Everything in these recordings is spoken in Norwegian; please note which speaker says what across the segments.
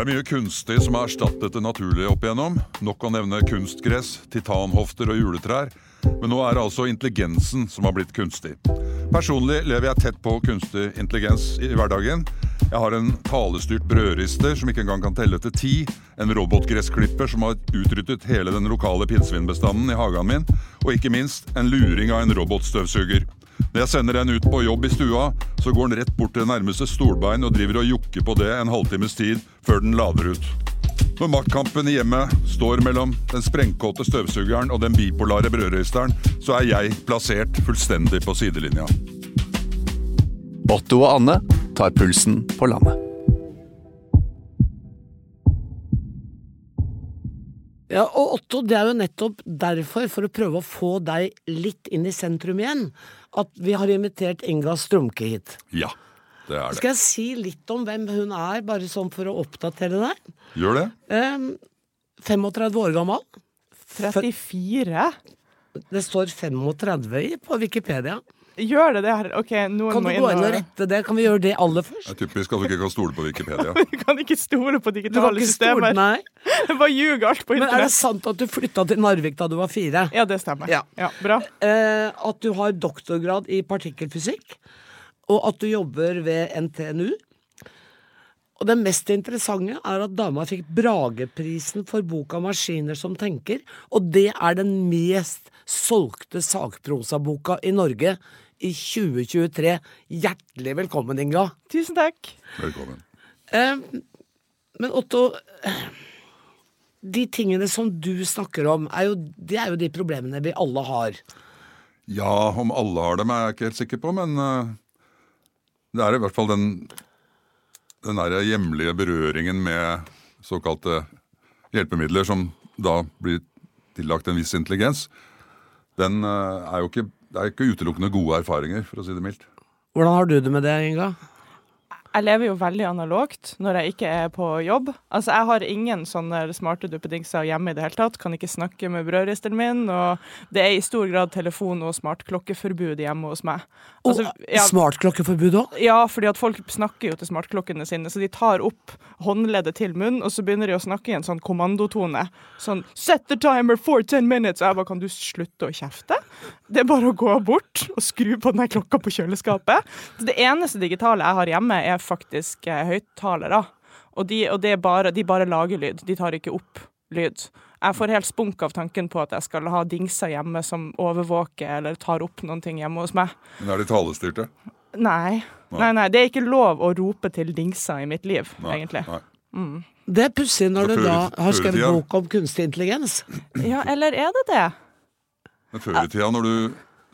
Speaker 1: Det er mye kunstig som har erstattet det naturlige opp igjennom. Nok å nevne kunstgress, titanhofter og juletrær. Men nå er det altså intelligensen som har blitt kunstig. Personlig lever jeg tett på kunstig intelligens i hverdagen. Jeg har en talestyrt brødrister som ikke engang kan telle til ti. En robotgressklipper som har utryddet hele den lokale pinnsvinbestanden i hagen min. Og ikke minst en luring av en robotstøvsuger. Når jeg sender den ut på jobb i stua, så går den rett bort til nærmeste stolbein og driver og jokker på det en halvtimes tid før den lader ut. Når maktkampen i hjemmet står mellom den sprengkåte støvsugeren og den bipolare brødristeren, så er jeg plassert fullstendig på sidelinja.
Speaker 2: Otto og Anne tar pulsen på landet.
Speaker 3: Ja, og Otto, det er jo nettopp derfor, for å prøve å få deg litt inn i sentrum igjen, at vi har invitert Inga Strømke hit.
Speaker 1: Ja, det er det.
Speaker 3: Skal jeg si litt om hvem hun er, bare sånn for å oppdatere deg?
Speaker 1: Gjør det?
Speaker 3: Um, 35 år gammel.
Speaker 4: 34?
Speaker 3: Det står 35 i på Wikipedia.
Speaker 4: Gjør det det her? Ok, noen
Speaker 3: Kan
Speaker 4: må
Speaker 3: du gå inn og rette det? Kan vi gjøre det aller først?
Speaker 1: Det er typisk at du ikke kan stole på Wikipedia.
Speaker 4: Du kan ikke stole på
Speaker 3: Du kan
Speaker 4: digitale systemer.
Speaker 3: stole.
Speaker 4: Bare ljug alt på
Speaker 3: Men er det sant at du flytta til Narvik da du var fire?
Speaker 4: Ja, det stemmer.
Speaker 3: Ja.
Speaker 4: bra.
Speaker 3: Eh, at du har doktorgrad i partikkelfysikk, og at du jobber ved NTNU. Og det mest interessante er at dama fikk Brageprisen for boka 'Maskiner som tenker', og det er den mest solgte sakprosaboka i Norge i 2023. Hjertelig velkommen, Inga.
Speaker 4: Tusen takk.
Speaker 1: Velkommen.
Speaker 3: Eh, men Otto, de tingene som du snakker om, er jo, det er jo de problemene vi alle har.
Speaker 1: Ja, om alle har dem er jeg ikke helt sikker på, men eh, det er i hvert fall den, den hjemlige berøringen med såkalte hjelpemidler som da blir tillagt en viss intelligens. Den eh, er jo ikke, det er ikke utelukkende gode erfaringer, for å si det mildt.
Speaker 3: Hvordan har du det med det, Inga?
Speaker 4: Jeg lever jo veldig analogt når jeg ikke er på jobb. Altså, Jeg har ingen sånne smarte duppedingser hjemme i det hele tatt. Kan ikke snakke med brødristeren min. Og det er i stor grad telefon- og smartklokkeforbud hjemme hos meg. Altså, ja,
Speaker 3: smartklokkeforbud òg?
Speaker 4: ja, fordi at folk snakker jo til smartklokkene sine, så de tar opp håndleddet til munnen, og så begynner de å snakke i en sånn kommandotone. Sånn 'Set the timer for 10 minutes'. Og jeg bare 'Kan du slutte å kjefte?' Det er bare å gå bort og skru på den klokka på kjøleskapet. Så det eneste digitale jeg har hjemme, er faktisk eh, høyttalere. Og, de, og det er bare, de bare lager lyd. De tar ikke opp lyd. Jeg får helt spunk av tanken på at jeg skal ha dingser hjemme som overvåker eller tar opp noen ting hjemme hos meg.
Speaker 1: Men er de talestyrte?
Speaker 4: Nei.
Speaker 1: Nei.
Speaker 4: Nei, nei, det er ikke lov å rope til dingser i mitt liv,
Speaker 1: Nei,
Speaker 4: egentlig.
Speaker 1: Nei.
Speaker 3: Det er pussig når du da har skrevet bok om kunstig intelligens.
Speaker 4: Ja, eller er det det?
Speaker 1: Men før i tida, når du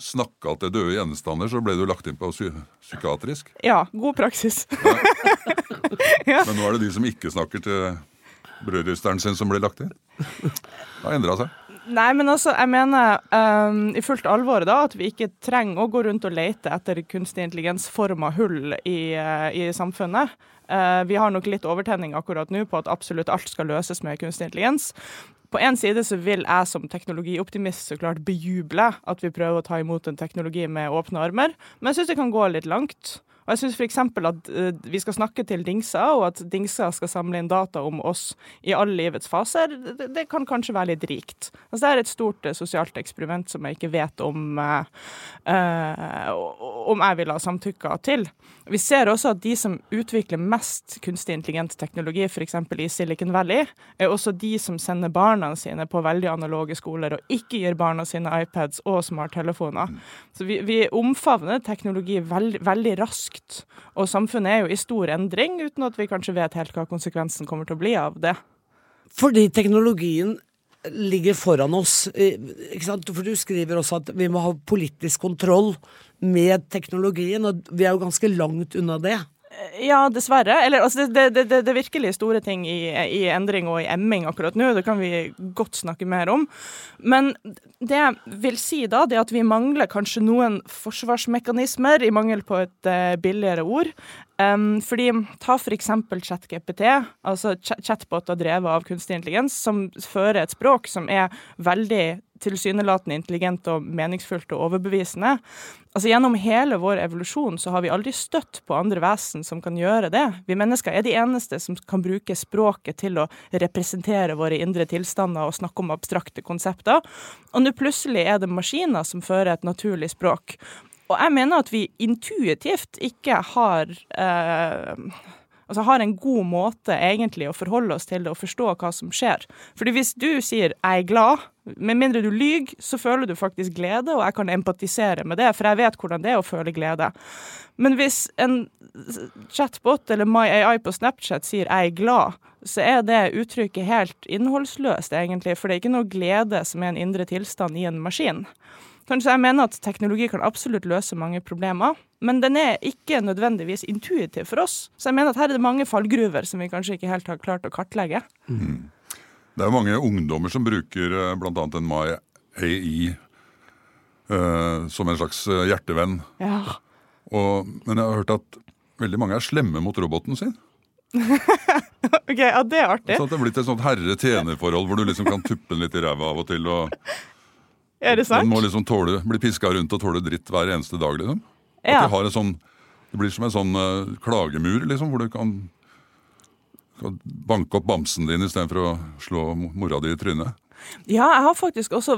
Speaker 1: snakka til døde gjenstander, så ble du lagt inn på psy psykiatrisk.
Speaker 4: Ja, god praksis.
Speaker 1: Men nå er det de som ikke snakker til brødristeren sin, som blir lagt inn. Det har endra seg.
Speaker 4: Nei, men altså, jeg mener um, i fullt alvor da, at vi ikke trenger å gå rundt og lete etter kunstig intelligensforma hull i, uh, i samfunnet. Uh, vi har nok litt overtenning akkurat nå på at absolutt alt skal løses med kunstig intelligens. På en side så vil jeg som teknologioptimist så klart bejuble at vi prøver å ta imot en teknologi med åpne armer, men jeg syns det kan gå litt langt. Og jeg syns f.eks. at uh, vi skal snakke til dingser, og at dingser skal samle inn data om oss i alle livets faser, det, det kan kanskje være litt rikt. Altså, det er et stort uh, sosialt eksperiment som jeg ikke vet om, eh, om jeg ville ha samtykka til. Vi ser også at de som utvikler mest kunstig intelligent teknologi, f.eks. i Silicon Valley, er også de som sender barna sine på veldig analoge skoler, og ikke gir barna sine iPads og smarttelefoner. Så vi, vi omfavner teknologi veld, veldig raskt. Og samfunnet er jo i stor endring, uten at vi kanskje vet helt hva konsekvensen kommer til å bli av det.
Speaker 3: Fordi teknologien ligger foran oss. eh? For du skriver også at vi må ha politisk kontroll med teknologien, og vi er jo ganske langt unna det.
Speaker 4: Ja, dessverre. Eller altså, det, det, det, det er virkelig store ting i, i endring og i emming akkurat nå. Det kan vi godt snakke mer om. Men det jeg vil si da, det at vi mangler kanskje noen forsvarsmekanismer, i mangel på et uh, billigere ord. Um, fordi Ta for eksempel ChatGPT, altså ch chatboter drevet av kunstig intelligens, som fører et språk som er veldig tilsynelatende intelligent og meningsfullt og overbevisende. Altså Gjennom hele vår evolusjon så har vi aldri støtt på andre vesen som kan gjøre det. Vi mennesker er de eneste som kan bruke språket til å representere våre indre tilstander og snakke om abstrakte konsepter. Og nå plutselig er det maskiner som fører et naturlig språk. Og jeg mener at vi intuitivt ikke har eh, altså har en god måte egentlig å forholde oss til det og forstå hva som skjer. Fordi hvis du sier 'jeg er glad', med mindre du lyver, så føler du faktisk glede, og jeg kan empatisere med det, for jeg vet hvordan det er å føle glede. Men hvis en chatbot eller MyAI på Snapchat sier 'jeg er glad', så er det uttrykket helt innholdsløst, egentlig, for det er ikke noe glede som er en indre tilstand i en maskin. Kanskje jeg mener at teknologi kan absolutt løse mange problemer, men den er ikke nødvendigvis intuitiv for oss. Så jeg mener at her er det mange fallgruver som vi kanskje ikke helt har klart å kartlegge.
Speaker 1: Mm. Det er jo mange ungdommer som bruker eh, bl.a. en MyAI uh, som en slags eh, hjertevenn.
Speaker 4: Ja.
Speaker 1: Og, men jeg har hørt at veldig mange er slemme mot roboten sin.
Speaker 4: ok, ja, Det er artig.
Speaker 1: Så det er blitt et sånt herre-tjener-forhold hvor du liksom kan tuppe den litt i ræva av og til. og
Speaker 4: Er det sant?
Speaker 1: Den må liksom tåle, bli piska rundt og tåle dritt hver eneste dag. liksom. At
Speaker 4: Ja.
Speaker 1: de har en sånn, Det blir som en sånn uh, klagemur, liksom, hvor du kan banke opp bamsen din istedenfor å slå mora di i trynet.
Speaker 4: Ja, jeg har faktisk også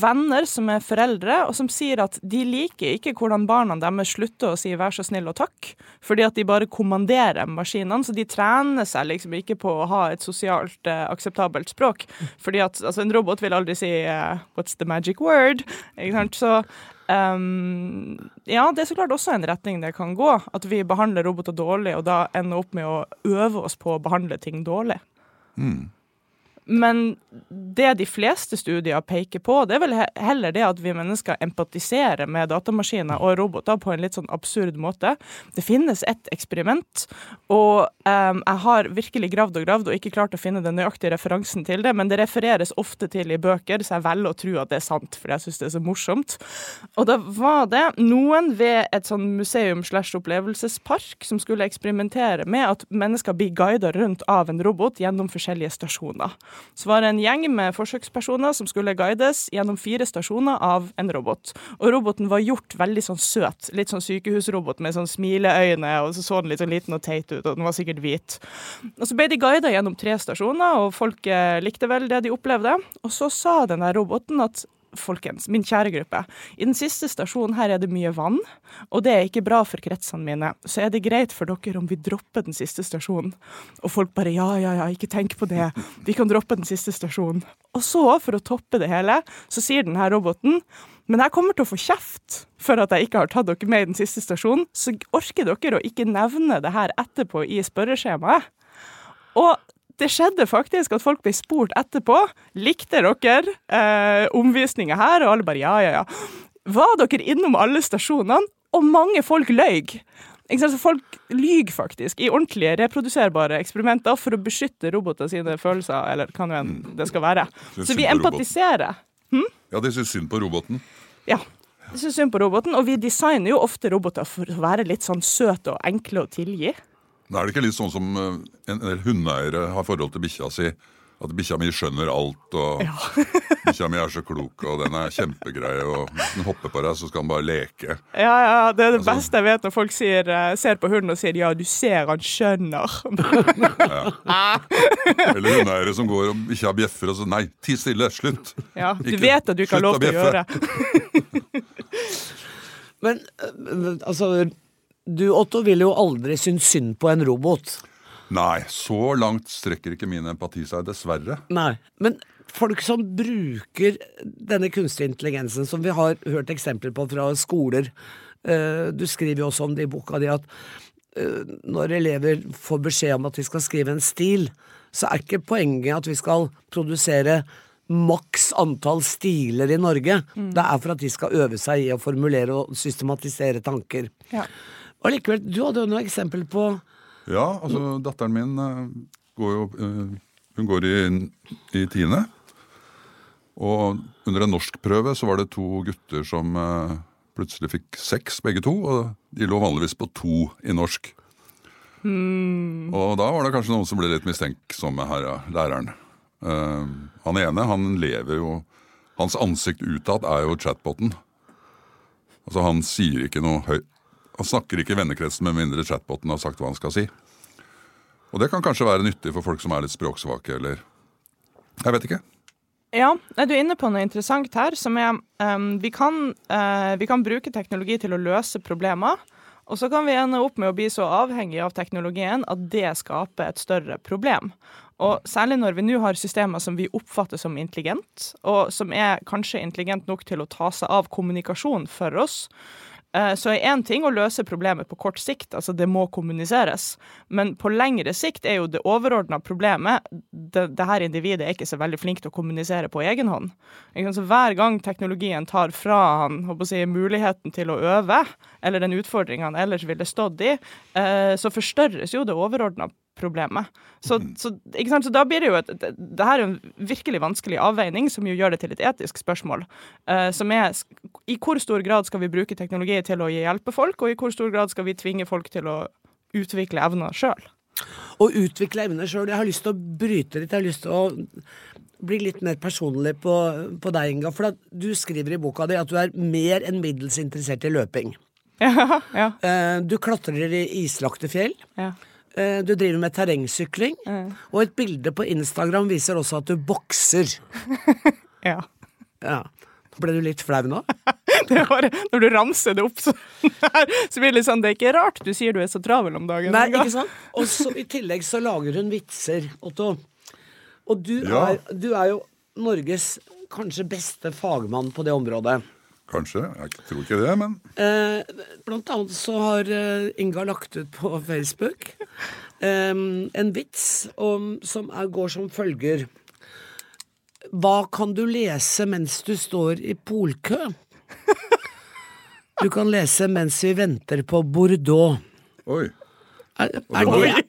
Speaker 4: venner som er foreldre, og som sier at de liker ikke hvordan barna deres slutter å si 'vær så snill' og 'takk', fordi at de bare kommanderer maskinene. Så de trener seg liksom ikke på å ha et sosialt eh, akseptabelt språk. Fordi at altså, en robot vil aldri si eh, 'what's the magic word'? Ikke sant? Så ehm, ja, det er så klart også en retning det kan gå. At vi behandler roboter dårlig, og da ender opp med å øve oss på å behandle ting dårlig. Men det de fleste studier peker på, det er vel heller det at vi mennesker empatiserer med datamaskiner og roboter på en litt sånn absurd måte. Det finnes et eksperiment, og um, jeg har virkelig gravd og gravd og ikke klart å finne den nøyaktige referansen til det, men det refereres ofte til i bøker, så jeg velger å tro at det er sant, for jeg syns det er så morsomt. Og da var det noen ved et sånn museum slash opplevelsespark som skulle eksperimentere med at mennesker blir guidet rundt av en robot gjennom forskjellige stasjoner. Så var det en gjeng med forsøkspersoner som skulle guides gjennom fire stasjoner av en robot. Og roboten var gjort veldig sånn søt. Litt sånn sykehusrobot med sånn smileøyne, og så så den litt sånn liten og teit ut, og den var sikkert hvit. Og så ble de guida gjennom tre stasjoner, og folk likte vel det de opplevde. Og så sa den der roboten at folkens, min kjære gruppe, i den siste stasjonen her er det mye vann, og det er ikke bra for kretsene mine, så er det greit for dere om vi dropper den siste stasjonen. Og folk bare ja, ja, ja, ikke tenk på det, vi kan droppe den siste stasjonen. Og så, for å toppe det hele, så sier denne roboten men jeg kommer til å få kjeft for at jeg ikke har tatt dere med i den siste stasjonen, så orker dere å ikke nevne det her etterpå i spørreskjemaet. Og det skjedde faktisk at folk ble spurt etterpå likte dere eh, omvisninga her, og alle bare ja, ja, ja. Var dere innom alle stasjonene? Og mange folk løy. Så folk lyver faktisk i ordentlige reproduserbare eksperimenter for å beskytte roboter sine følelser, eller hva nå enn det skal være. Så vi empatiserer. Hm?
Speaker 1: Ja, de syns synd på roboten.
Speaker 4: Ja. De synes synd på roboten, og vi designer jo ofte roboter for å være litt sånn søte og enkle å tilgi.
Speaker 1: Men Er det ikke litt sånn som en, en del hundeeiere har forhold til bikkja si? At bikkja mi skjønner alt, og bikkja mi er så klok, og den er kjempegrei, og hvis den hopper på deg, så skal den bare leke.
Speaker 4: Ja, ja, Det er det
Speaker 1: Altså-
Speaker 4: beste jeg vet når folk sier, eh, ser på hunden og sier 'ja, du ser han skjønner'.
Speaker 1: Eller hundeeiere som går og bikkja bjeffer, og så nei, ti stille, slutt.
Speaker 4: Ja, Du
Speaker 1: Ikke-
Speaker 4: vet at du ikke har lov til å gjøre.
Speaker 1: det.
Speaker 3: Men øh, altså Du, Otto, vil jo aldri synes synd på en robot.
Speaker 1: Nei, så langt strekker ikke min empati seg, dessverre.
Speaker 3: Nei. Men folk som bruker denne kunstige intelligensen, som vi har hørt eksempler på fra skoler øh, Du skriver jo også om det i boka di at øh, når elever får beskjed om at de skal skrive en stil, så er ikke poenget at vi skal produsere maks antall stiler i Norge. Det er for at de skal øve seg i å formulere og systematisere tanker.
Speaker 4: Ja.
Speaker 3: Og likevel, du hadde jo noe eksempel på
Speaker 1: Ja, altså datteren min eh, går jo eh, Hun går i, i tiende. Og under en norskprøve så var det to gutter som eh, plutselig fikk seks, begge to. Og de lå vanligvis på to i norsk. Og da var det kanskje noen som ble litt mistenksomme her, ja, læreren. Uh, han ene han lever jo Hans ansikt utad er jo chatboten. Altså Han sier ikke noe høy... Han snakker ikke i vennekretsen med mindre chatboten har sagt hva han skal si. Og det kan kanskje være nyttig for folk som er litt språksvake, eller Jeg vet ikke.
Speaker 4: Ja, du er inne på noe interessant her, som er um, vi, kan, uh, vi kan bruke teknologi til å løse problemer. Og så kan vi ende opp med å bli så avhengig av teknologien at det skaper et større problem. Og særlig når vi nå har systemer som vi oppfatter som intelligent, og som er kanskje intelligent nok til å ta seg av kommunikasjon for oss, så er én ting å løse problemet på kort sikt, altså det må kommuniseres. Men på lengre sikt er jo det overordna problemet det, det her individet er ikke så veldig flink til å kommunisere på egen hånd. Så Hver gang teknologien tar fra han si, muligheten til å øve, eller den utfordringa han ellers ville stått i, eh, så forstørres jo det overordna problemet. Så, så, ikke sant? så da blir det jo et det, det her er en virkelig vanskelig avveining, som jo gjør det til et etisk spørsmål. Uh, som er i hvor stor grad skal vi bruke teknologi til å hjelpe folk, og i hvor stor grad skal vi tvinge folk til å utvikle evner sjøl.
Speaker 3: Å utvikle evner sjøl. Jeg har lyst til å bryte litt. Jeg har lyst til å bli litt mer personlig på, på deg, Inga. For at du skriver i boka di at du er mer enn middels interessert i løping.
Speaker 4: Ja, ja,
Speaker 3: Eh, Du klatrer i islagte fjell.
Speaker 4: ja.
Speaker 3: Eh, Du driver med terrengsykling. Og et bilde på Instagram viser også at du bokser.
Speaker 4: ja.
Speaker 3: Ja. Ble du litt flau nå?
Speaker 4: Det var når du ramser det opp, så, så blir det litt sånn Det er ikke rart du sier du er så travel om dagen.
Speaker 3: Nei, ikke sant? Og så i tillegg så lager hun vitser, Otto. Og du,
Speaker 1: Ja.
Speaker 3: er, du er jo Norges kanskje beste fagmann på det området.
Speaker 1: Kanskje. Jeg tror ikke det, men
Speaker 3: Eh, blant annet så har eh, Inga lagt ut på Facebook eh, en vits om, som er, går som følger. Hva kan du lese mens du står i polkø? Du kan lese mens vi venter på Bordeaux.
Speaker 1: oi.
Speaker 3: Er, er det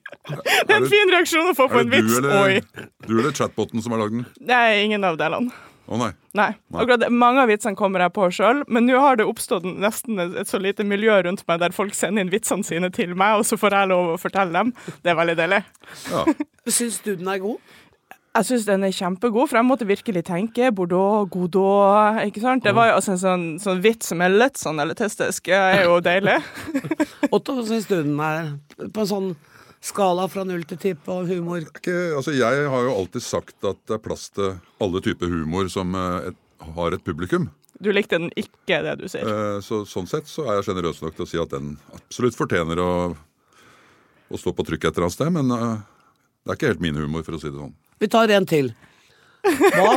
Speaker 4: Det er en fin reaksjon å få på
Speaker 1: Er
Speaker 4: en
Speaker 1: du
Speaker 4: vits.
Speaker 1: eller,
Speaker 4: det
Speaker 1: du eller chatboten som har lagd den?
Speaker 4: Det er ingen av delene.
Speaker 1: Å nei.
Speaker 4: Nei. Akkurat det, Mange av vitsene kommer jeg på sjøl, men nå har det oppstått nesten et, et så lite miljø rundt meg der folk sender inn vitsene sine til meg, og så får jeg lov å fortelle dem. Det er veldig deilig.
Speaker 1: Ja.
Speaker 3: Syns du den er god?
Speaker 4: Jeg syns den er kjempegod, for jeg måtte virkelig tenke Bordeaux, Godot ikke sant? Det var jo altså en sånn, sånn vits som er litt sånn elitistisk. er jo deilig.
Speaker 3: Otto, syns du den er på en sånn skala fra null til ti på humor?
Speaker 1: Ikke, altså jeg har jo alltid sagt at det er plass til alle typer humor som eh, et, har et publikum.
Speaker 4: Du likte den ikke, det du sier.
Speaker 1: Eh, Så, sånn sett så er jeg sjenerøs nok til å si at den absolutt fortjener å, å stå på trykk et eller annet sted. Men uh, det er ikke helt min humor, for å si det sånn.
Speaker 3: Vi tar en til. Hva?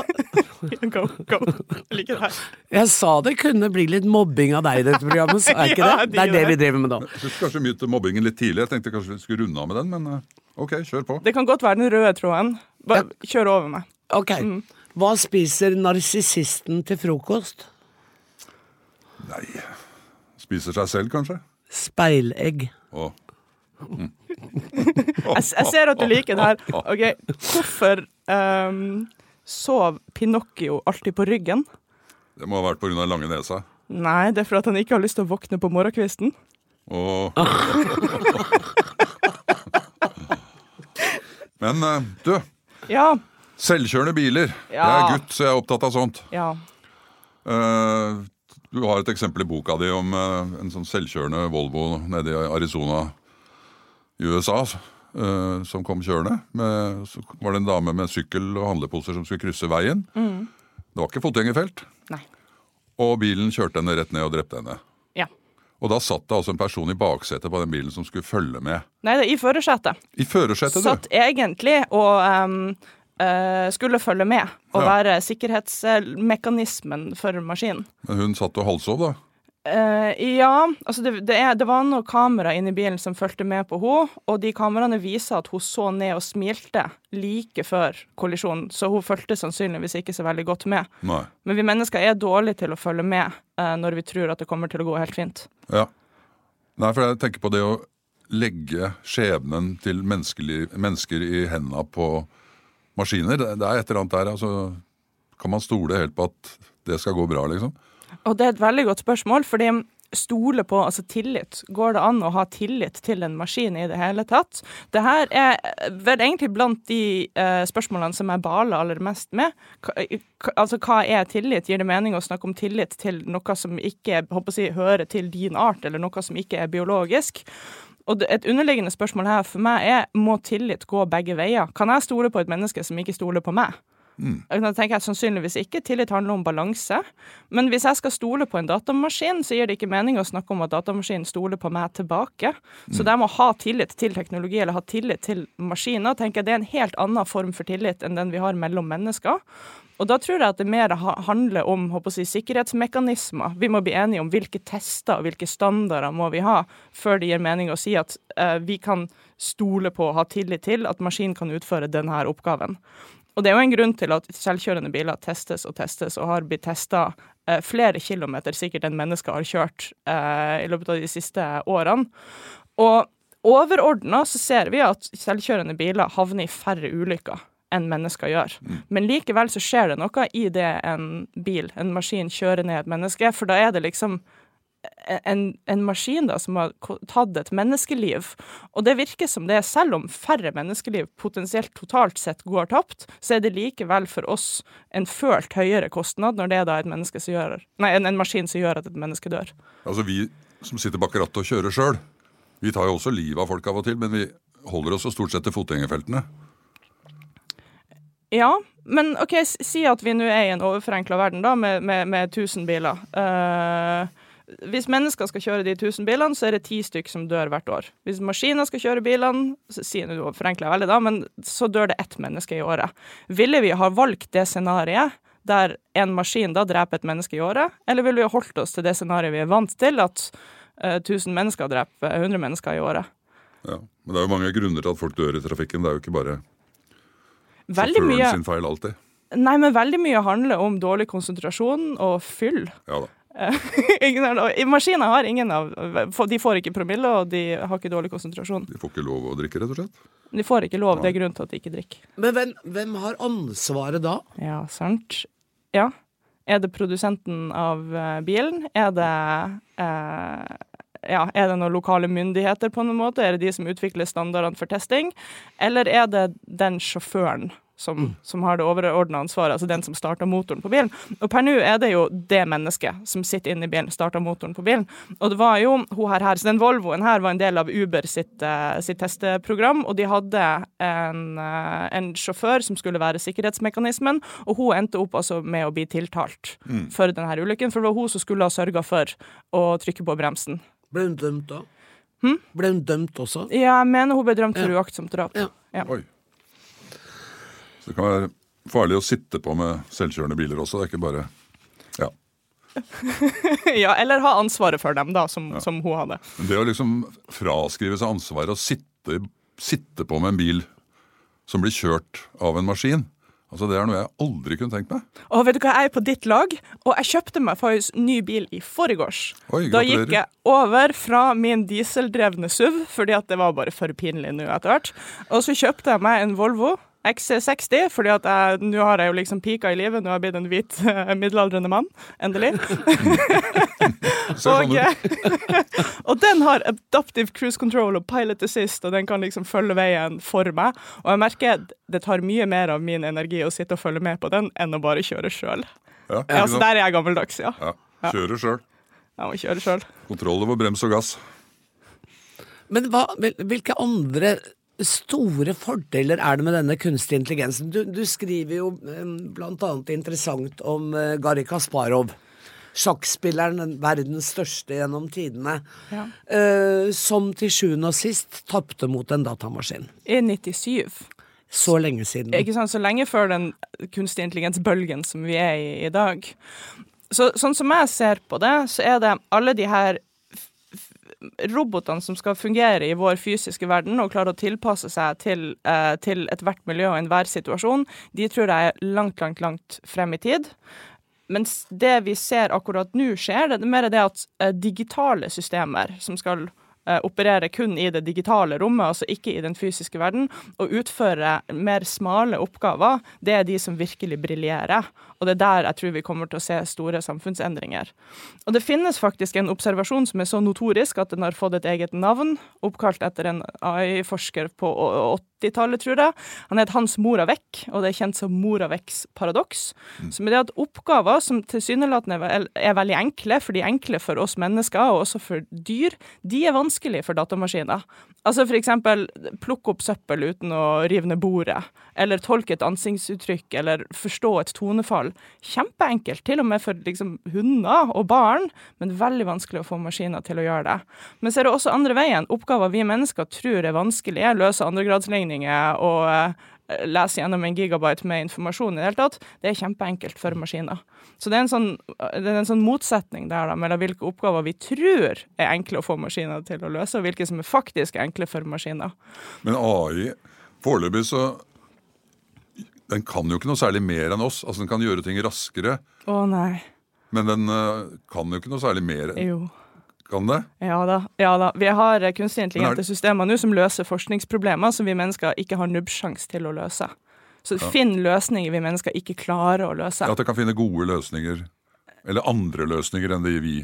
Speaker 4: Go, go. Jeg liker det her.
Speaker 3: Jeg sa det kunne bli litt mobbing av deg i dette programmet, så er ikke
Speaker 4: Ja,
Speaker 3: det?
Speaker 4: det
Speaker 3: er det vi driver med nå.
Speaker 1: Jeg syns kanskje mye til mobbingen litt tidlig. Jeg tenkte kanskje vi skulle runde av med den, men eh, ok, kjør på.
Speaker 4: Det kan godt være den røde tråden. Bare kjør over meg.
Speaker 3: Ok. Hva spiser narsissisten til frokost?
Speaker 1: Nei Spiser seg selv, kanskje?
Speaker 3: Speilegg.
Speaker 1: Å.
Speaker 4: Jeg, jeg ser at du liker det her. Ok, Hvorfor ehm, sov Pinocchio alltid på ryggen?
Speaker 1: Det må ha vært pga. lange nesa.
Speaker 4: Nei, det er for at han ikke har lyst til å våkne på morgenkvisten.
Speaker 1: Og Men eh, du,
Speaker 4: Ja.
Speaker 1: selvkjørende biler. Jeg er gutt, så jeg er opptatt av sånt.
Speaker 4: Ja.
Speaker 1: Uh, du har et eksempel i boka di om uh, en sånn selvkjørende Volvo nede i Arizona i USA. Eh, som kom kjørende. Med, så var det en dame med sykkel og handleposer som skulle krysse veien. Det var ikke fotgjengerfelt.
Speaker 4: Nei.
Speaker 1: Og bilen kjørte henne rett ned og drepte henne.
Speaker 4: Ja.
Speaker 1: Og da satt det altså en person i baksetet på den bilen som skulle følge med.
Speaker 4: Nei, det i førersetet.
Speaker 1: I førersetet,
Speaker 4: Satt
Speaker 1: du!
Speaker 4: egentlig og um skulle følge med og
Speaker 1: Ja.
Speaker 4: være sikkerhetsmekanismen for maskinen.
Speaker 1: Men hun satt og halvsov, da.
Speaker 4: Eh, ja, altså det, det, er, det var noen kamera inni bilen som fulgte med på henne, og de kameraene viser at hun så ned og smilte like før kollisjonen, så hun fulgte sannsynligvis ikke så veldig godt med.
Speaker 1: Nei.
Speaker 4: Men vi mennesker er dårlige til å følge med uh, når vi tror at det kommer til å gå helt fint.
Speaker 1: Ja. Nei, for jeg tenker på det å legge skjebnen til mennesker i hendene på maskiner. Det, det er et eller annet der. altså Kan man stole helt på at det skal gå bra, liksom?
Speaker 4: Og det er et veldig godt spørsmål, fordi stole på, altså tillit. Går det an å ha tillit til en maskin i det hele tatt? Det her er vel egentlig blant de eh, spørsmålene som jeg baler aller mest med. K altså hva er tillit? Gir det mening å snakke om tillit til noe som ikke håper jeg, hører til din art, eller noe som ikke er biologisk? Og Et underliggende spørsmål her for meg er må tillit gå begge veier. Kan jeg stole på et menneske som ikke stoler på meg? Mm. Da tenker jeg Sannsynligvis ikke. Tillit handler om balanse. Men hvis jeg skal stole på en datamaskin, så gir det ikke mening å snakke om at datamaskinen stoler på meg tilbake. Mm. Så det med å ha tillit til teknologi eller ha tillit til maskiner, tenker jeg det er en helt annen form for tillit enn den vi har mellom mennesker. Og da tror jeg at det mer handler om si, sikkerhetsmekanismer. Vi må bli enige om hvilke tester og hvilke standarder må vi ha før det gir mening å si at uh, vi kan stole på og ha tillit til at maskinen kan utføre denne oppgaven. Og det er jo en grunn til at selvkjørende biler testes og testes og har blitt testa eh, flere kilometer sikkert enn mennesker har kjørt eh, i løpet av de siste årene. Og overordna så ser vi at selvkjørende biler havner i færre ulykker enn mennesker gjør. Mm. Men likevel så skjer det noe i det en bil, en maskin, kjører ned et menneske, for da er det liksom en, en, maskin da, som har tatt et menneskeliv. Og det virker som det, selv om færre menneskeliv potensielt totalt sett går tapt, så er det likevel for oss en følt høyere kostnad når det er da et menneske som gjør, nei, en, en maskin som gjør at et menneske dør.
Speaker 1: Altså Vi som sitter bak rattet og kjører sjøl, vi tar jo også livet av folk av og til, men vi holder oss jo stort sett til fotgjengerfeltene.
Speaker 4: Ja, men OK, si at vi nå er i en overforenkla verden da, med, med, med 1000 biler. Uh, hvis mennesker skal kjøre de 1000 bilene, så er det ti stykk som dør hvert år. Hvis maskiner skal kjøre bilene, så sier du forenkler veldig da, men så dør det ett menneske i året. Ville vi ha valgt det scenarioet der en maskin da dreper et menneske i året, eller ville vi ha holdt oss til det scenarioet vi er vant til, at uh, eh, 1000 mennesker dreper 100 mennesker i året?
Speaker 1: Ja, men det er jo mange grunner til at folk dør i trafikken. Det er jo ikke bare sjåføren sin feil alltid.
Speaker 4: Nei, men veldig mye handler om dårlig konsentrasjon og fyll.
Speaker 1: Ja da.
Speaker 4: Maskiner har ingen av De får ikke promille, og de har ikke dårlig konsentrasjon.
Speaker 1: De får ikke lov å drikke, rett og slett?
Speaker 4: De får ikke lov. Det er grunnen til at de ikke drikker.
Speaker 3: Men hvem, hvem har ansvaret da?
Speaker 4: Ja, sant. Ja. Er det produsenten av uh, bilen? Er det eh, ja, Er det noen lokale myndigheter på noen måte? Er det de som utvikler standardene for testing? Eller er det den sjåføren som, mm. som har det overordna ansvaret, altså den som starta motoren på bilen. Og per nå er det jo det mennesket som sitter inne i bilen, starter motoren på bilen. Og det var jo hun her, her så den Volvoen her var en del av Uber sitt, uh, sitt testeprogram, og de hadde en, uh, en, sjåfør som skulle være sikkerhetsmekanismen, og hun endte opp altså med å bli tiltalt mm. for denne ulykken, for det var hun som skulle ha sørga for å trykke på bremsen.
Speaker 3: Ble hun dømt da?
Speaker 4: Hmm?
Speaker 3: Ble hun dømt også?
Speaker 4: Ja, jeg mener hun ble dømt for ja. uaktsomt drap.
Speaker 3: Ja.
Speaker 4: Ja.
Speaker 1: Oi. Så det kan være farlig å sitte på med selvkjørende biler også. Det er ikke bare Ja.
Speaker 4: ja, eller ha ansvaret for dem, da, som, ja. som, hun hadde.
Speaker 1: Men det å liksom fraskrive seg ansvaret og sitte, sitte på med en bil som blir kjørt av en maskin Altså Det er noe jeg aldri kunne tenkt meg.
Speaker 4: Og vet du hva, Jeg er på ditt lag, og jeg kjøpte meg faktisk ny bil i forgårs. da gikk jeg over fra min dieseldrevne SUV, fordi at det var bare for pinlig nå etter hvert. Og så kjøpte jeg meg en Volvo XC60, fordi at nå har jeg jo liksom pika i livet. Nå har jeg blitt en hvit uh, middelaldrende mann. Endelig.
Speaker 1: og,
Speaker 4: og, den har adaptive cruise control og pilot assist, og den kan liksom følge veien for meg. Og jeg merker det tar mye mer av min energi å sitte og følge med på den enn å bare kjøre sjøl. Ja, ja, så der er jeg gammeldags, ja.
Speaker 1: ja kjøre sjøl.
Speaker 4: Jeg må kjøre sjøl.
Speaker 1: Kontroll over brems og gass.
Speaker 3: Men hva, hvilke andre store fordeler er det med denne kunstige intelligensen? Du, du skriver jo um, blant annet interessant om uh, Kasparov. Sjakkspilleren, verdens største gjennom tidene, ja. uh, som til sjuende og sist tapte mot en datamaskin.
Speaker 4: I 97.
Speaker 3: Så lenge siden.
Speaker 4: Ikke sant, Så lenge før den kunstig intelligens-bølgen som vi er i i dag. Så, sånn som jeg ser på det, så er det alle de her robotene som skal fungere i vår fysiske verden og klare å tilpasse seg til, eh, til ethvert miljø og enhver situasjon, de tror jeg er langt, langt, langt frem i tid. Mens det vi ser akkurat nå skjer, det er mer det at eh, digitale systemer som skal eh, operere kun i det digitale rommet, altså ikke i den fysiske verden, og utføre mer smale oppgaver, det er de som virkelig briljerer. Og det er der jeg tror vi kommer til å se store samfunnsendringer. Og det finnes faktisk en observasjon som er så notorisk at den har fått et eget navn, oppkalt etter en AI-forsker på 80-tallet, tror jeg. Han het Hans Moravec, og det er kjent som Moravecs paradoks. Mm. Som er det at oppgaver som tilsynelatende er veldig enkle, for de er enkle for oss mennesker, og også for dyr, de er vanskelige for datamaskiner. Altså for eksempel plukke opp søppel uten å rive ned bordet, eller tolke et ansiktsuttrykk, eller forstå et tonefall. Kjempeenkelt, til og med for liksom, hunder og barn, men veldig vanskelig å få maskiner til å gjøre det. Men så er det også andre veien. Oppgaver vi mennesker tror er vanskelige, løse andregradsligninger og eh, lese gjennom en gigabyte med informasjon i det hele tatt, det er kjempeenkelt for maskiner. Så det er en sånn, er en sånn motsetning der da, mellom hvilke oppgaver vi tror er enkle å få maskiner til å løse, og hvilke som er faktisk enkle for maskiner.
Speaker 1: Men AI, foreløpig så Den kan jo ikke noe særlig mer enn oss. Altså Den kan gjøre ting raskere.
Speaker 4: Å nei.
Speaker 1: Men den uh, kan jo ikke noe særlig mer.
Speaker 4: Jo.
Speaker 1: Kan det?
Speaker 4: Ja da. ja da. Vi har eh, kunstig intelligente systemer nå som løser forskningsproblemer som vi mennesker ikke har nubbsjans til å løse. Så ja. finn løsninger vi mennesker ikke klarer å løse.
Speaker 1: Ja, At det kan finne gode løsninger. Eller andre løsninger enn de vi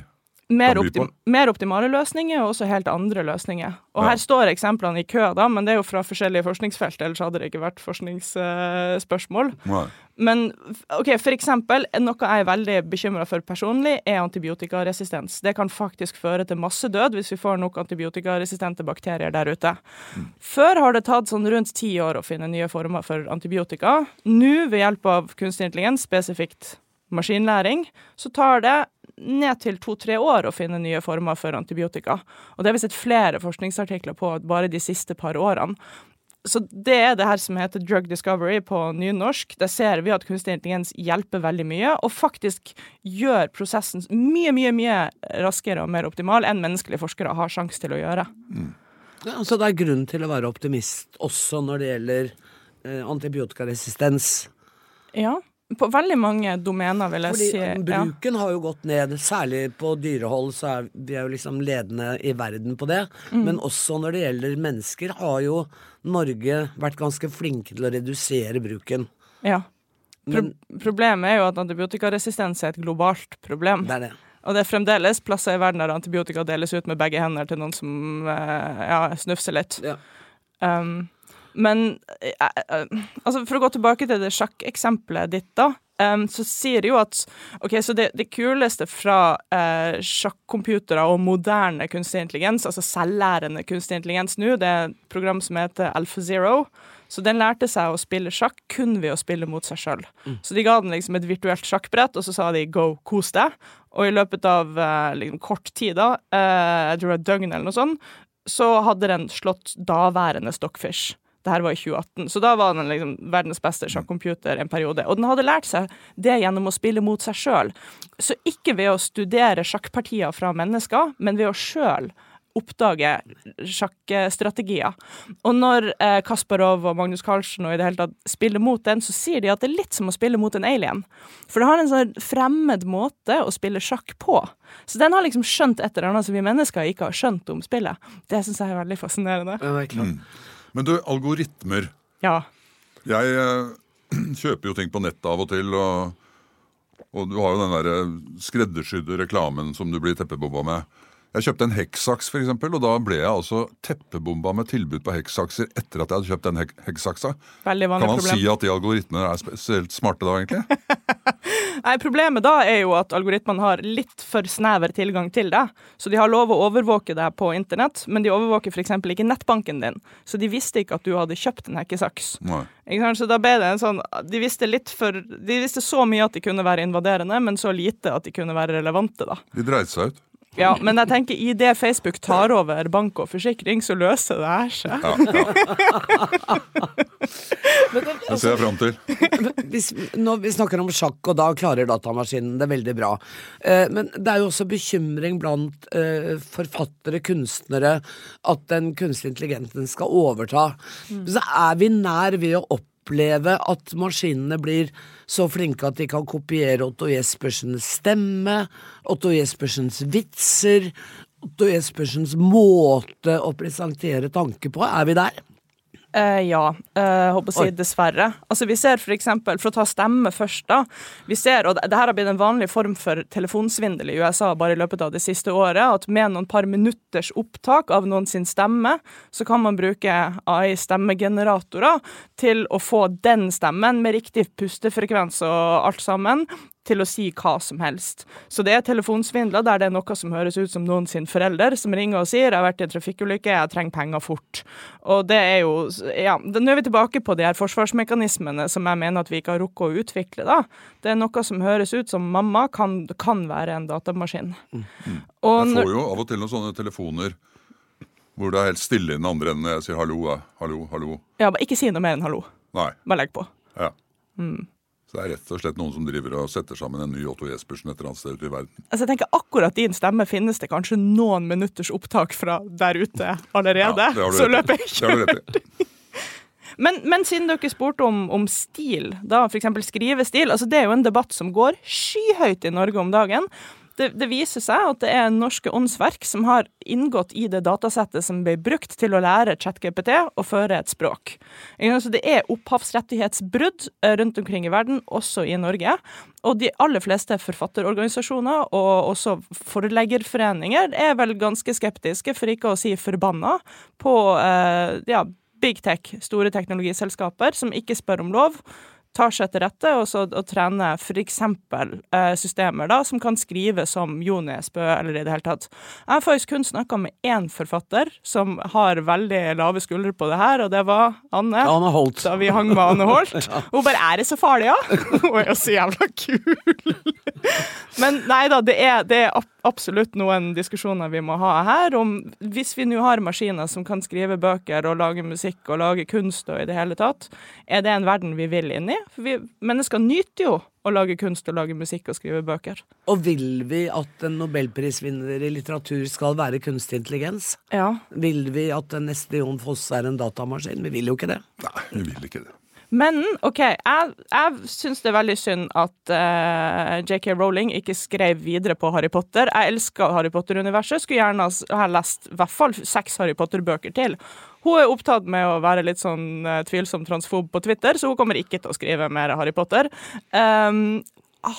Speaker 4: mer, optim mer, optimale løsninger og også helt andre løsninger. Og ja. Her står eksemplene i kø, da, men det er jo fra forskjellige forskningsfelt. Ellers hadde det ikke vært forskningsspørsmål. Uh, men ok, for eksempel, noe jeg er veldig bekymra for personlig, er antibiotikaresistens. Det kan faktisk føre til massedød hvis vi får nok antibiotikaresistente bakterier der ute. Mm. Før har det tatt sånn rundt ti år å finne nye former for antibiotika. Nå, ved hjelp av kunstig intelligens, spesifikt maskinlæring, så tar det ned til to-tre år å finne nye former for antibiotika. Og det har vi sett flere forskningsartikler på bare de siste par årene. Så det er det her som heter drug discovery på nynorsk. Der ser vi at kunstig intelligens hjelper veldig mye, og faktisk gjør prosessen mye, mye mye raskere og mer optimal enn menneskelige forskere har sjanse til å gjøre. Mm.
Speaker 3: Ja, så det er grunn til å være optimist også når det gjelder eh, antibiotikaresistens?
Speaker 4: Ja. På veldig mange domener, vil jeg
Speaker 3: Fordi
Speaker 4: si.
Speaker 3: Bruken ja. har jo gått ned. Særlig på dyrehold så er vi er jo liksom ledende i verden på det. Mm. Men også når det gjelder mennesker, har jo Norge vært ganske flinke til å redusere bruken.
Speaker 4: Ja. Pro Men, problemet er jo at antibiotikaresistens er et globalt problem.
Speaker 3: Det er det.
Speaker 4: Og det er fremdeles plasser i verden der antibiotika deles ut med begge hender til noen som eh, ja, snufser litt. Ja. Um, men eh, eh, altså for å gå tilbake til det sjakkeksempelet ditt, da. Um, så sier de jo at ok, så det, det kuleste fra uh, sjakkcomputere og moderne kunstig intelligens, altså selvlærende kunstig intelligens nå, det er et program som heter AlphaZero. Så den lærte seg å spille sjakk kun ved å spille mot seg sjøl. Mm. Så de ga den liksom et virtuelt sjakkbrett, og så sa de 'go, kos deg'. Og i løpet av uh, liksom kort tid, da, uh, jeg tror det var døgn eller noe sånt, så hadde den slått daværende Stockfish. Det her var i 2018, så da var den liksom verdens beste sjakkcomputer en periode. Og den hadde lært seg det gjennom å spille mot seg sjøl. Så ikke ved å studere sjakkpartier fra mennesker, men ved å sjøl oppdage sjakkstrategier. Og når eh, Kasparov og Magnus Carlsen og i det hele tatt spiller mot den, så sier de at det er litt som å spille mot en alien. For det har en sånn fremmed måte å spille sjakk på. Så den har liksom skjønt et eller annet som vi mennesker ikke har skjønt om spillet. Det syns jeg er veldig fascinerende.
Speaker 3: Ja, det er klart.
Speaker 1: Mm. Men du, algoritmer.
Speaker 4: Ja.
Speaker 1: Jeg eh, kjøper jo ting på nettet av og til, og, og du har jo den der skreddersydde reklamen som du blir teppebobba med. Jeg kjøpte en hekksaks, eksempel, og da ble jeg altså teppebomba med tilbud på hekksakser etter at jeg hadde kjøpt den hek hekksaksa. Kan man problem. si at de algoritmene er spesielt smarte da, egentlig?
Speaker 4: Nei, Problemet da er jo at algoritmene har litt for snever tilgang til det. Så de har lov å overvåke deg på internett, men de overvåker f.eks. ikke nettbanken din. Så de visste ikke at du hadde kjøpt en hekkesaks. Så da ble det en sånn De visste litt for De visste så mye at de kunne være invaderende, men så lite at de kunne være relevante, da.
Speaker 1: De dreit seg ut.
Speaker 4: Ja, men jeg tenker i det Facebook tar over bank og forsikring, så løser det her seg. Ja,
Speaker 1: ja. det ser jeg fram til.
Speaker 3: Hvis, når vi snakker om sjakk, og da klarer datamaskinen det veldig bra. Eh, men det er jo også bekymring blant eh, forfattere, kunstnere, at den kunstige intelligensen skal overta. Mm. Så er vi nær ved å opp oppleve at maskinene blir så flinke at de kan kopiere Otto Jespersens stemme, Otto Jespersens vitser, Otto Jespersens måte å presentere tanke på. Er vi der?
Speaker 4: Eh, ja, eh, håper å si dessverre. Altså Vi ser for eksempel, for å ta stemme først, da. Vi ser, og det, det her har blitt en vanlig form for telefonsvindel i USA bare i løpet av det siste året, at med noen par minutters opptak av noen sin stemme, så kan man bruke AI-stemmegeneratorer til å få den stemmen med riktig pustefrekvens og alt sammen til å si hva som helst. Så det er telefonsvindler der det er noe som høres ut som noen sin forelder som ringer og sier 'jeg har vært i en trafikkulykke, jeg trenger penger fort'. Og det er jo Ja, nå er vi tilbake på de her forsvarsmekanismene som jeg mener at vi ikke har rukket å utvikle, da. Det er noe som høres ut som mamma, kan, kan være en datamaskin. Og
Speaker 1: Jeg får jo av og til noen sånne telefoner hvor det er helt stille i den andre enden når jeg sier hallo, hallo, hallo.
Speaker 4: ja, bare ikke si noe mer enn hallo.
Speaker 1: Nei.
Speaker 4: Bare legg på.
Speaker 1: Ja. Så det er rett og slett noen som driver og setter sammen en ny Otto Jespersen et eller annet sted ute i verden.
Speaker 4: Altså, jeg tenker Akkurat din stemme finnes det kanskje noen minutters opptak fra der ute allerede.
Speaker 1: Ja,
Speaker 4: så løper jeg
Speaker 1: ikke rundt.
Speaker 4: Men, men siden dere spurte om, om stil, da f.eks. skrivestil altså Det er jo en debatt som går skyhøyt i Norge om dagen. Det, det viser seg at det er norske åndsverk som har inngått i det datasettet som ble brukt til å lære ChatGPT å føre et språk. Så det er opphavsrettighetsbrudd eh, rundt omkring i verden, også i Norge. Og de aller fleste forfatterorganisasjoner og også forleggerforeninger er vel ganske skeptiske, for ikke å si forbanna, på eh, ja, big tech, store teknologiselskaper, som ikke spør om lov, tar seg til rette og, så, og trener f.eks. Eh, systemer da, som kan skrive som Jo Nesbø, eller i det hele tatt. Jeg har faktisk kun snakka med én forfatter som har veldig lave skuldre på det her, og det var Anne.
Speaker 3: Anne Holt.
Speaker 4: Da vi hang med Anne Holt. Hun bare 'Er det så farlig, ja?' Hun er jo så jævla kul. Men nei da, det er, det er absolutt noen diskusjoner vi må ha her om Hvis vi nå har maskiner som kan skrive bøker og lage musikk og lage kunst og i det hele tatt, er det en verden vi vil inn i? For vi, mennesker nyter jo å lage kunst og lage musikk og skrive bøker.
Speaker 3: Og vil vi at en nobelprisvinner i litteratur skal være kunstig intelligens?
Speaker 4: Ja.
Speaker 3: Vil vi at den neste Jon Foss er en datamaskin? Vi vil jo ikke det.
Speaker 1: Nei, vi vil ikke det.
Speaker 4: Men OK, jeg, jeg syns det er veldig synd at uh, JK Rowling ikke skrev videre på Harry Potter. Jeg elsker Harry Potter-universet. Skulle gjerne ha lest i hvert fall seks Harry Potter-bøker til. Hun er opptatt med å være litt sånn uh, tvilsom transfob på Twitter, så hun kommer ikke til å skrive mer Harry Potter. Um,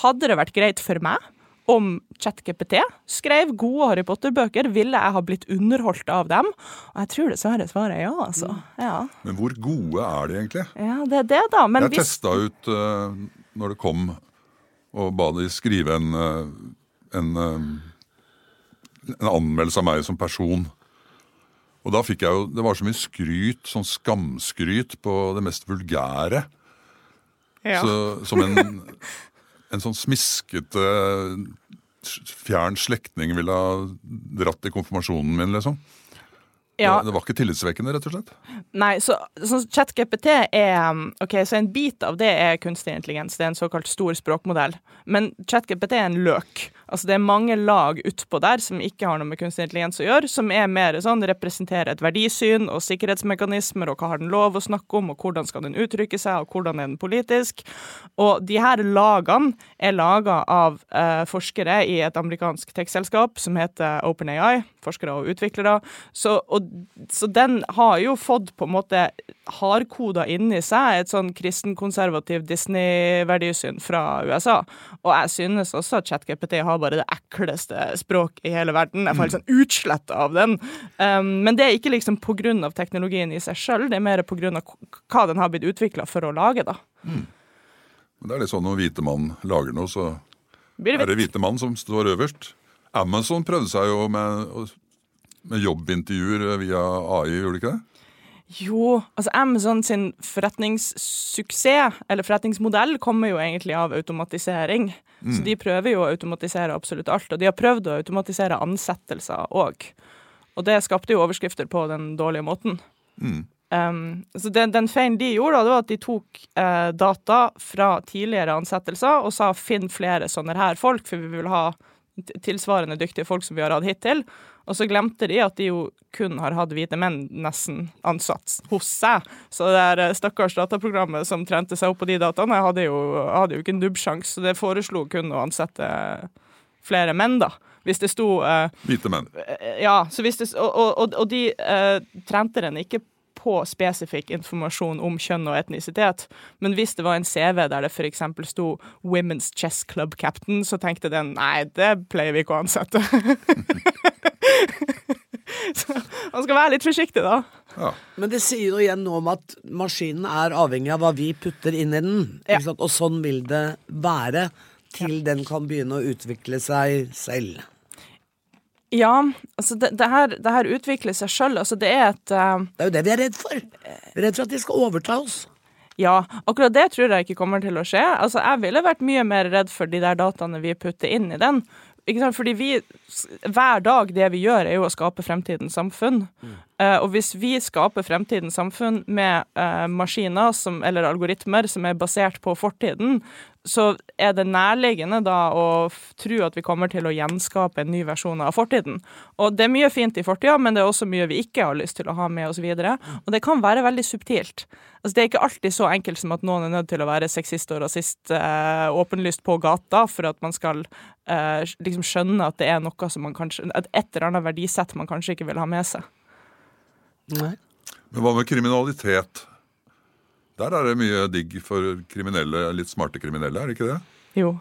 Speaker 4: hadde det vært greit for meg om ChatGPT skrev gode Harry Potter-bøker, ville jeg ha blitt underholdt av dem? Og jeg tror dessverre svaret er ja, altså. Ja,
Speaker 1: Men hvor gode er de egentlig?
Speaker 4: ja det er det, da. Men
Speaker 1: Jeg
Speaker 4: hvis
Speaker 1: testa ut uh, når det kom, og ba de skrive en, eh, en, eh, en anmeldelse av meg som person. Og da fikk jeg jo Det var så mye skryt, sånn skamskryt på det mest vulgære.
Speaker 4: ja.
Speaker 1: Så, som en, en sånn smiskete fjern slektning ville ha dratt i konfirmasjonen min, liksom.
Speaker 4: Ja.
Speaker 1: Det, var ikke tillitsvekkende, rett og slett.
Speaker 4: Nei, så, så ChatGPT er um, Ok, så en bit av det er kunstig intelligens. Det er en såkalt stor språkmodell. Men ChatGPT er en løk. Altså Det er mange lag utpå der som ikke har noe med kunstig intelligens å gjøre, som er mer sånn representerer et verdisyn og sikkerhetsmekanismer, og hva har den lov å snakke om, og hvordan skal den uttrykke seg, og hvordan er den politisk. Og de her lagene er laga av eh, forskere i et amerikansk tech-selskap som heter OpenAI. Forskere og utviklere. Så, og, så den har jo fått på en måte hardkoda inni seg et sånn kristenkonservativ Disney-verdisyn fra USA. Og jeg synes også at ChatGPT har bare det ekleste språket i hele verden. Jeg får helt sånn utslett av den. Um, men det er ikke liksom av teknologien i seg sjøl, det er mer av hva den har blitt utvikla for å lage, da.
Speaker 1: Men det er litt sånn når hvite mann lager noe, så er
Speaker 4: det
Speaker 1: det hvite mann som står øverst. Amazon prøvde seg jo med, med jobbintervjuer via AI, gjorde du ikke det?
Speaker 4: Jo, altså Amazon sin forretningssuksess, eller forretningsmodell, kommer jo egentlig av automatisering. Så de prøver jo å automatisere absolutt alt, og de har prøvd å automatisere ansettelser òg. Og det skapte jo overskrifter på den dårlige måten. Um, så den, den feilen de gjorde, det var at de tok eh, data fra tidligere ansettelser og sa finn flere sånne her folk, for vi vil ha tilsvarende dyktige folk som vi har hatt hittil. Og så glemte de at de jo kun har hatt hvite menn nesten ansatt hos seg. Så det der eh, stakkars dataprogrammet som trente seg opp på de dataene, hadde jo, hadde jo ikke en dubbsjanse. Så det foreslo kun å ansette flere menn, da. Hvis det sto uh,
Speaker 1: Hvite menn.
Speaker 4: Eh, Ja, det, og, og- og de uh, trente den ikke på spesifikk informasjon om kjønn og etnisitet. Men hvis det var en CV der det f.eks. sto 'Women's Chess Club Captain', så tenkte den nei, det pleier vi ikke å ansette. så man skal være litt forsiktig, da.
Speaker 1: Ja.
Speaker 3: Men det sier jo igjen noe om at maskinen er avhengig av hva vi putter inn i den.
Speaker 4: Ja.
Speaker 3: Ikke sant? Og sånn vil det være til den kan begynne å utvikle seg selv.
Speaker 4: Ja, altså det, det, her, det her utvikler seg sjøl. Altså det er et uh,
Speaker 3: Det er jo det vi er redd for. Vi er redd for at de skal overta oss.
Speaker 4: Ja, akkurat det tror jeg ikke kommer til å skje. Altså, jeg ville vært mye mer redd for de der dataene vi putter inn i den. Fordi vi, hver dag det vi gjør, er jo å skape fremtidens samfunn. Eh, og hvis vi skaper fremtidens samfunn med eh, maskiner som, eller algoritmer som er basert på fortiden, så er det nærliggende da å tro at vi kommer til å gjenskape en ny versjon av fortiden. Og det er mye fint i fortida, men det er også mye vi ikke har lyst til å ha med oss videre. Og det kan være veldig subtilt. Altså, det er ikke alltid så enkelt som at noen er nødt til å være sexist og rasist eh, åpenlyst på gata for at man skal eh, liksom skjønne at det er noe som man kanskje et eller annet verdisett man kanskje ikke vil ha med seg.
Speaker 3: Nei.
Speaker 1: Men hva med kriminalitet? Der er det mye digg for kriminelle, litt smarte kriminelle, er det ikke det?
Speaker 4: Jo.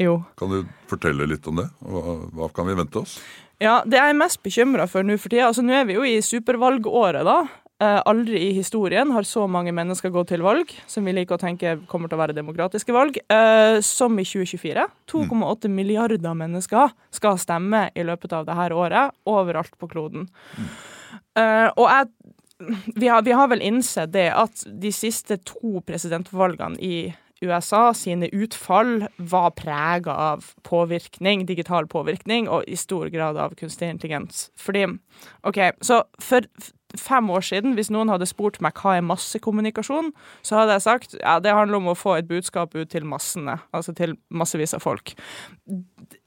Speaker 4: Jo.
Speaker 1: Kan du fortelle litt om det? Hva, hva kan vi vente oss?
Speaker 4: Ja, det jeg er mest bekymra for nå for tida Altså, nå er vi jo i supervalgåret, da. Eh, aldri i historien har så mange mennesker gått til valg, som vi liker å tenke kommer til å være demokratiske valg, eh, som i 2024. 2,8 milliarder mennesker skal stemme i løpet av dette året, overalt på kloden. Eh, og jeg vi har, vi har vel innsett det at de siste to presidentvalgene i USA sine utfall var prega av påvirkning, digital påvirkning, og i stor grad av kunstig intelligens. Fordi, OK, så for fem år siden, hvis noen hadde spurt meg hva er massekommunikasjon, så hadde jeg sagt ja, det handler om å få et budskap ut til massene, altså til massevis av folk.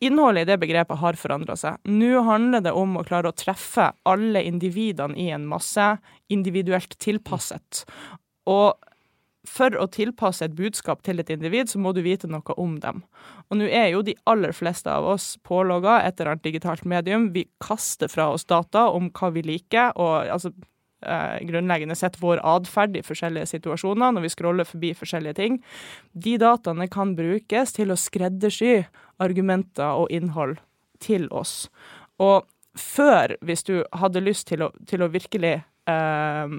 Speaker 4: Innholdet i det begrepet har forandra seg. Nå handler det om å klare å treffe alle individene i en masse individuelt tilpasset. Og for å tilpasse et budskap til et individ, så må du vite noe om dem. Og nå er jo de aller fleste av oss pålogga et eller annet digitalt medium. Vi kaster fra oss data om hva vi liker, og altså eh, grunnleggende sett vår atferd i forskjellige situasjoner når vi scroller forbi forskjellige ting. De dataene kan brukes til å skreddersy argumenter og innhold til oss. Og før, hvis du hadde lyst til å, til å virkelig eh,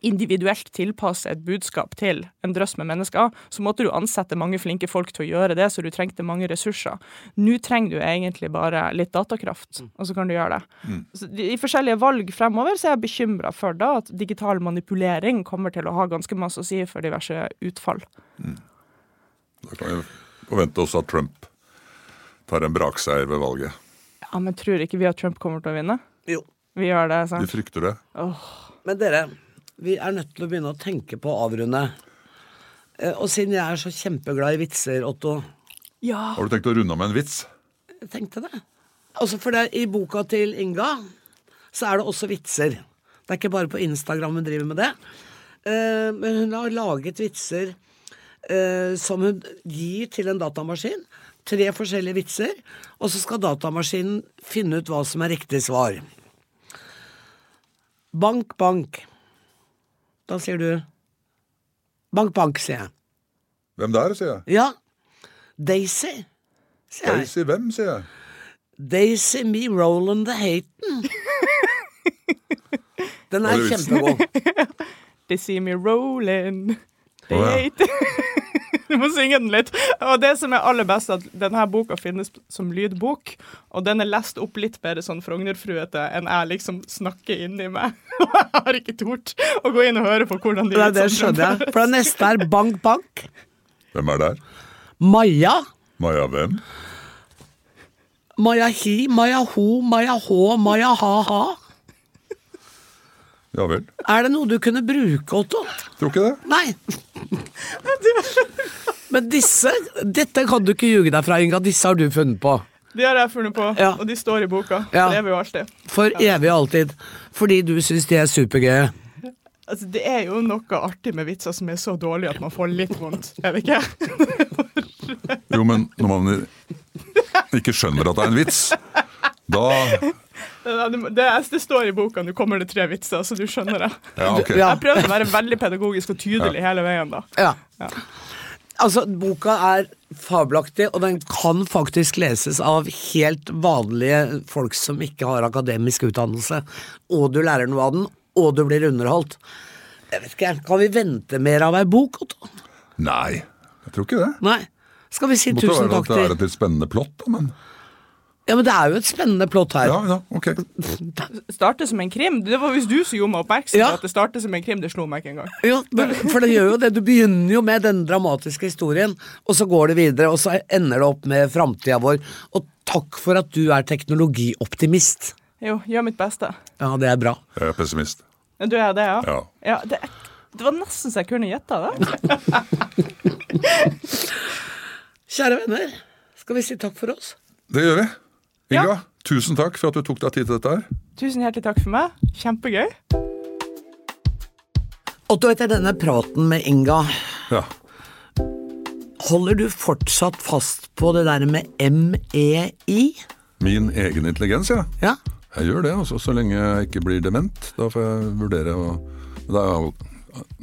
Speaker 4: individuelt tilpasse et budskap til en drøss med mennesker, så måtte du ansette mange flinke folk til å gjøre det, så du trengte mange ressurser. Nå trenger du egentlig bare litt datakraft, og så kan du gjøre det. Så I forskjellige valg fremover så er jeg bekymra for da at digital manipulering kommer til å ha ganske masse å si for diverse utfall.
Speaker 1: Da kan vi forvente oss at Trump tar en brakseier ved valget.
Speaker 4: Ja, Men tror ikke vi at Trump kommer til å vinne?
Speaker 3: Jo.
Speaker 4: Vi gjør det, sant?
Speaker 1: Vi frykter det.
Speaker 3: Men dere, vi er nødt til å begynne å tenke på å avrunde. Eh, Og siden jeg er så kjempeglad i vitser, Otto
Speaker 4: Ja.
Speaker 1: Har du tenkt å runde av med en vits?
Speaker 3: Jeg tenkte det. Altså for det, I boka til Inga så er det også vitser. Det er ikke bare på Instagram hun driver med det. Eh, men hun har laget vitser eh, som hun gir til en datamaskin. Tre forskjellige vitser. Og så skal datamaskinen finne ut hva som er riktig svar. Bank, bank. Da sier du Bank, bank, sier jeg.
Speaker 1: Hvem der, sier jeg.
Speaker 3: Ja. Daisy, sier jeg.
Speaker 1: Daisy hvem, sier jeg.
Speaker 3: Daisy Me Roland the Haten. Den er kjempegod.
Speaker 4: They see me rolling. They
Speaker 1: Å, ja.
Speaker 4: hate Du må synge den litt. Og det som er aller best, er at denne boka finnes som lydbok, og den er lest opp litt bedre sånn Frognerfruete enn jeg liksom snakker inni meg. Og jeg har ikke tort å gå inn og høre på hvordan de
Speaker 3: Det, er det skjønner jeg. For det neste er Bank Bank.
Speaker 1: Hvem er der?
Speaker 3: Maja.
Speaker 1: Maja hvem?
Speaker 3: Maja hi, Maja ho, Maja hå, Maja ha ha.
Speaker 1: Ja vel.
Speaker 3: Er det noe du kunne bruke, Otto?
Speaker 1: Tror ikke det.
Speaker 3: Nei. Men disse Dette kan du ikke ljuge deg fra, Inga. Disse har du funnet på.
Speaker 4: De har jeg funnet på,
Speaker 3: Ja.
Speaker 4: og de står i boka.
Speaker 3: Ja.
Speaker 4: Det er vi jo alltid.
Speaker 3: For evig og alltid. Fordi du syns de er supergøye.
Speaker 4: Altså, det er jo noe artig med vitser som er så dårlige at man får litt vondt, er det ikke?
Speaker 1: Jo, men når man ikke skjønner at det er en vits, da
Speaker 4: Det, det, det står i boka, nå kommer det tre vitser, så du skjønner det.
Speaker 1: Ja, okay.
Speaker 3: Ja.
Speaker 4: Jeg prøvde å være veldig pedagogisk og tydelig hele veien, da.
Speaker 3: Ja.
Speaker 4: Ja.
Speaker 3: Altså, boka er fabelaktig, og den kan faktisk leses av helt vanlige folk som ikke har akademisk utdannelse. Og du lærer noe av den, og du blir underholdt. Jeg vet ikke, Kan vi vente mer av ei bok? Otto?
Speaker 1: Nei, jeg tror ikke det.
Speaker 3: Nei. Skal vi si
Speaker 1: Måtte
Speaker 3: tusen
Speaker 1: være at det er et litt spennende plott, da, men
Speaker 3: Ja, men det er jo et spennende plott her.
Speaker 1: Ja, ja, ok.
Speaker 4: Starte som en krim. Det var visst du som gjorde meg oppmerksom på
Speaker 3: Ja.
Speaker 4: at det starter som en krim. Det slo meg ikke engang.
Speaker 3: Ja, men- for det gjør jo det. Du begynner jo med den dramatiske historien, og så går det videre, og så ender det opp med framtida vår. Og takk for at du er teknologioptimist.
Speaker 4: Jo, gjør mitt beste.
Speaker 3: Ja, det er bra.
Speaker 1: Jeg er pessimist.
Speaker 4: Du er det, ja?
Speaker 1: Ja.
Speaker 4: det, det var nesten så jeg kunne gjetta det.
Speaker 3: Kjære venner, skal vi si takk for oss?
Speaker 1: Det gjør vi. Inga,
Speaker 4: Ja.
Speaker 1: tusen takk for at du tok deg tid til dette her.
Speaker 4: Tusen hjertelig takk for meg. Kjempegøy.
Speaker 3: Otto, etter denne praten med Inga,
Speaker 1: Ja.
Speaker 3: holder du fortsatt fast på det der med MEI?
Speaker 1: Min egen intelligens, ja.
Speaker 3: Ja?
Speaker 1: Jeg gjør det, altså, så lenge jeg ikke blir dement. Da får jeg vurdere å Da er jeg,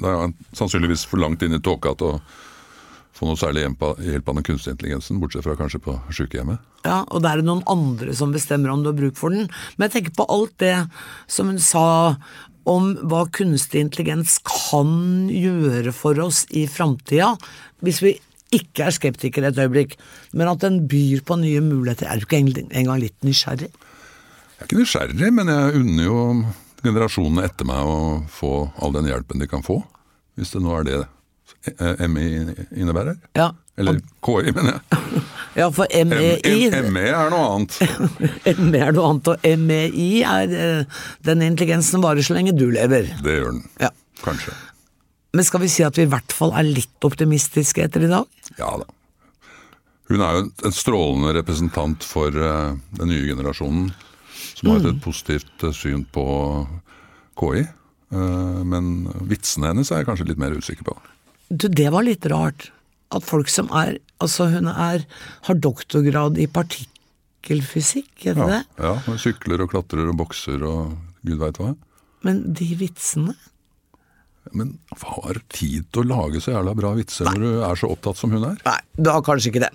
Speaker 1: da er jeg sannsynligvis for langt inn i tåka til å få noe særlig hjelp av, den kunstige intelligensen, bortsett fra kanskje på sykehjemmet.
Speaker 3: Ja, og da er det noen andre som bestemmer om du har bruk for den. Men jeg tenker på alt det som hun sa om hva kunstig intelligens kan gjøre for oss i framtida, hvis vi ikke er skeptikere et øyeblikk, men at den byr på nye muligheter. Er du ikke engang- litt nysgjerrig?
Speaker 1: Jeg er ikke nysgjerrig, men jeg unner jo generasjonene etter meg å få all den hjelpen de kan få. Hvis det nå er det eh, MI innebærer.
Speaker 3: Ja.
Speaker 1: Eller KI, mener jeg.
Speaker 3: Ja, for MEI
Speaker 1: ME er noe annet.
Speaker 3: ME er noe annet, og MEI er eh, den intelligensen varer så lenge du lever.
Speaker 1: Det gjør den.
Speaker 3: Ja.
Speaker 1: Kanskje.
Speaker 3: Men skal vi si at vi i hvert fall er litt optimistiske etter i dag?
Speaker 1: Ja da. Hun er jo en- en strålende representant for eh, den nye generasjonen, som har et positivt eh, syn på KI. Men vitsene hennes er jeg kanskje litt mer usikker på.
Speaker 3: Du, det var litt rart. At folk som er Altså, hun er har doktorgrad i partikkelfysikk, heter
Speaker 1: Ja,
Speaker 3: det?
Speaker 1: ja hun Sykler og klatrer og bokser og gud veit hva.
Speaker 3: Men de vitsene
Speaker 1: Men har tid til å lage så jævla bra vitser når du er så opptatt som hun er?
Speaker 3: Nei, du har kanskje ikke det.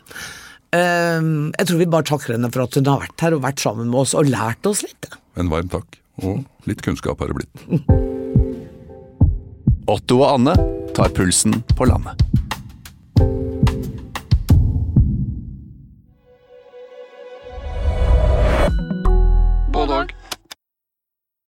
Speaker 3: Ehm, jeg tror vi bare takker henne for at hun har vært her og vært sammen med oss og lært oss litt.
Speaker 1: En varm takk. Og litt kunnskap har det blitt.
Speaker 2: Otto og Anne tar pulsen på landet.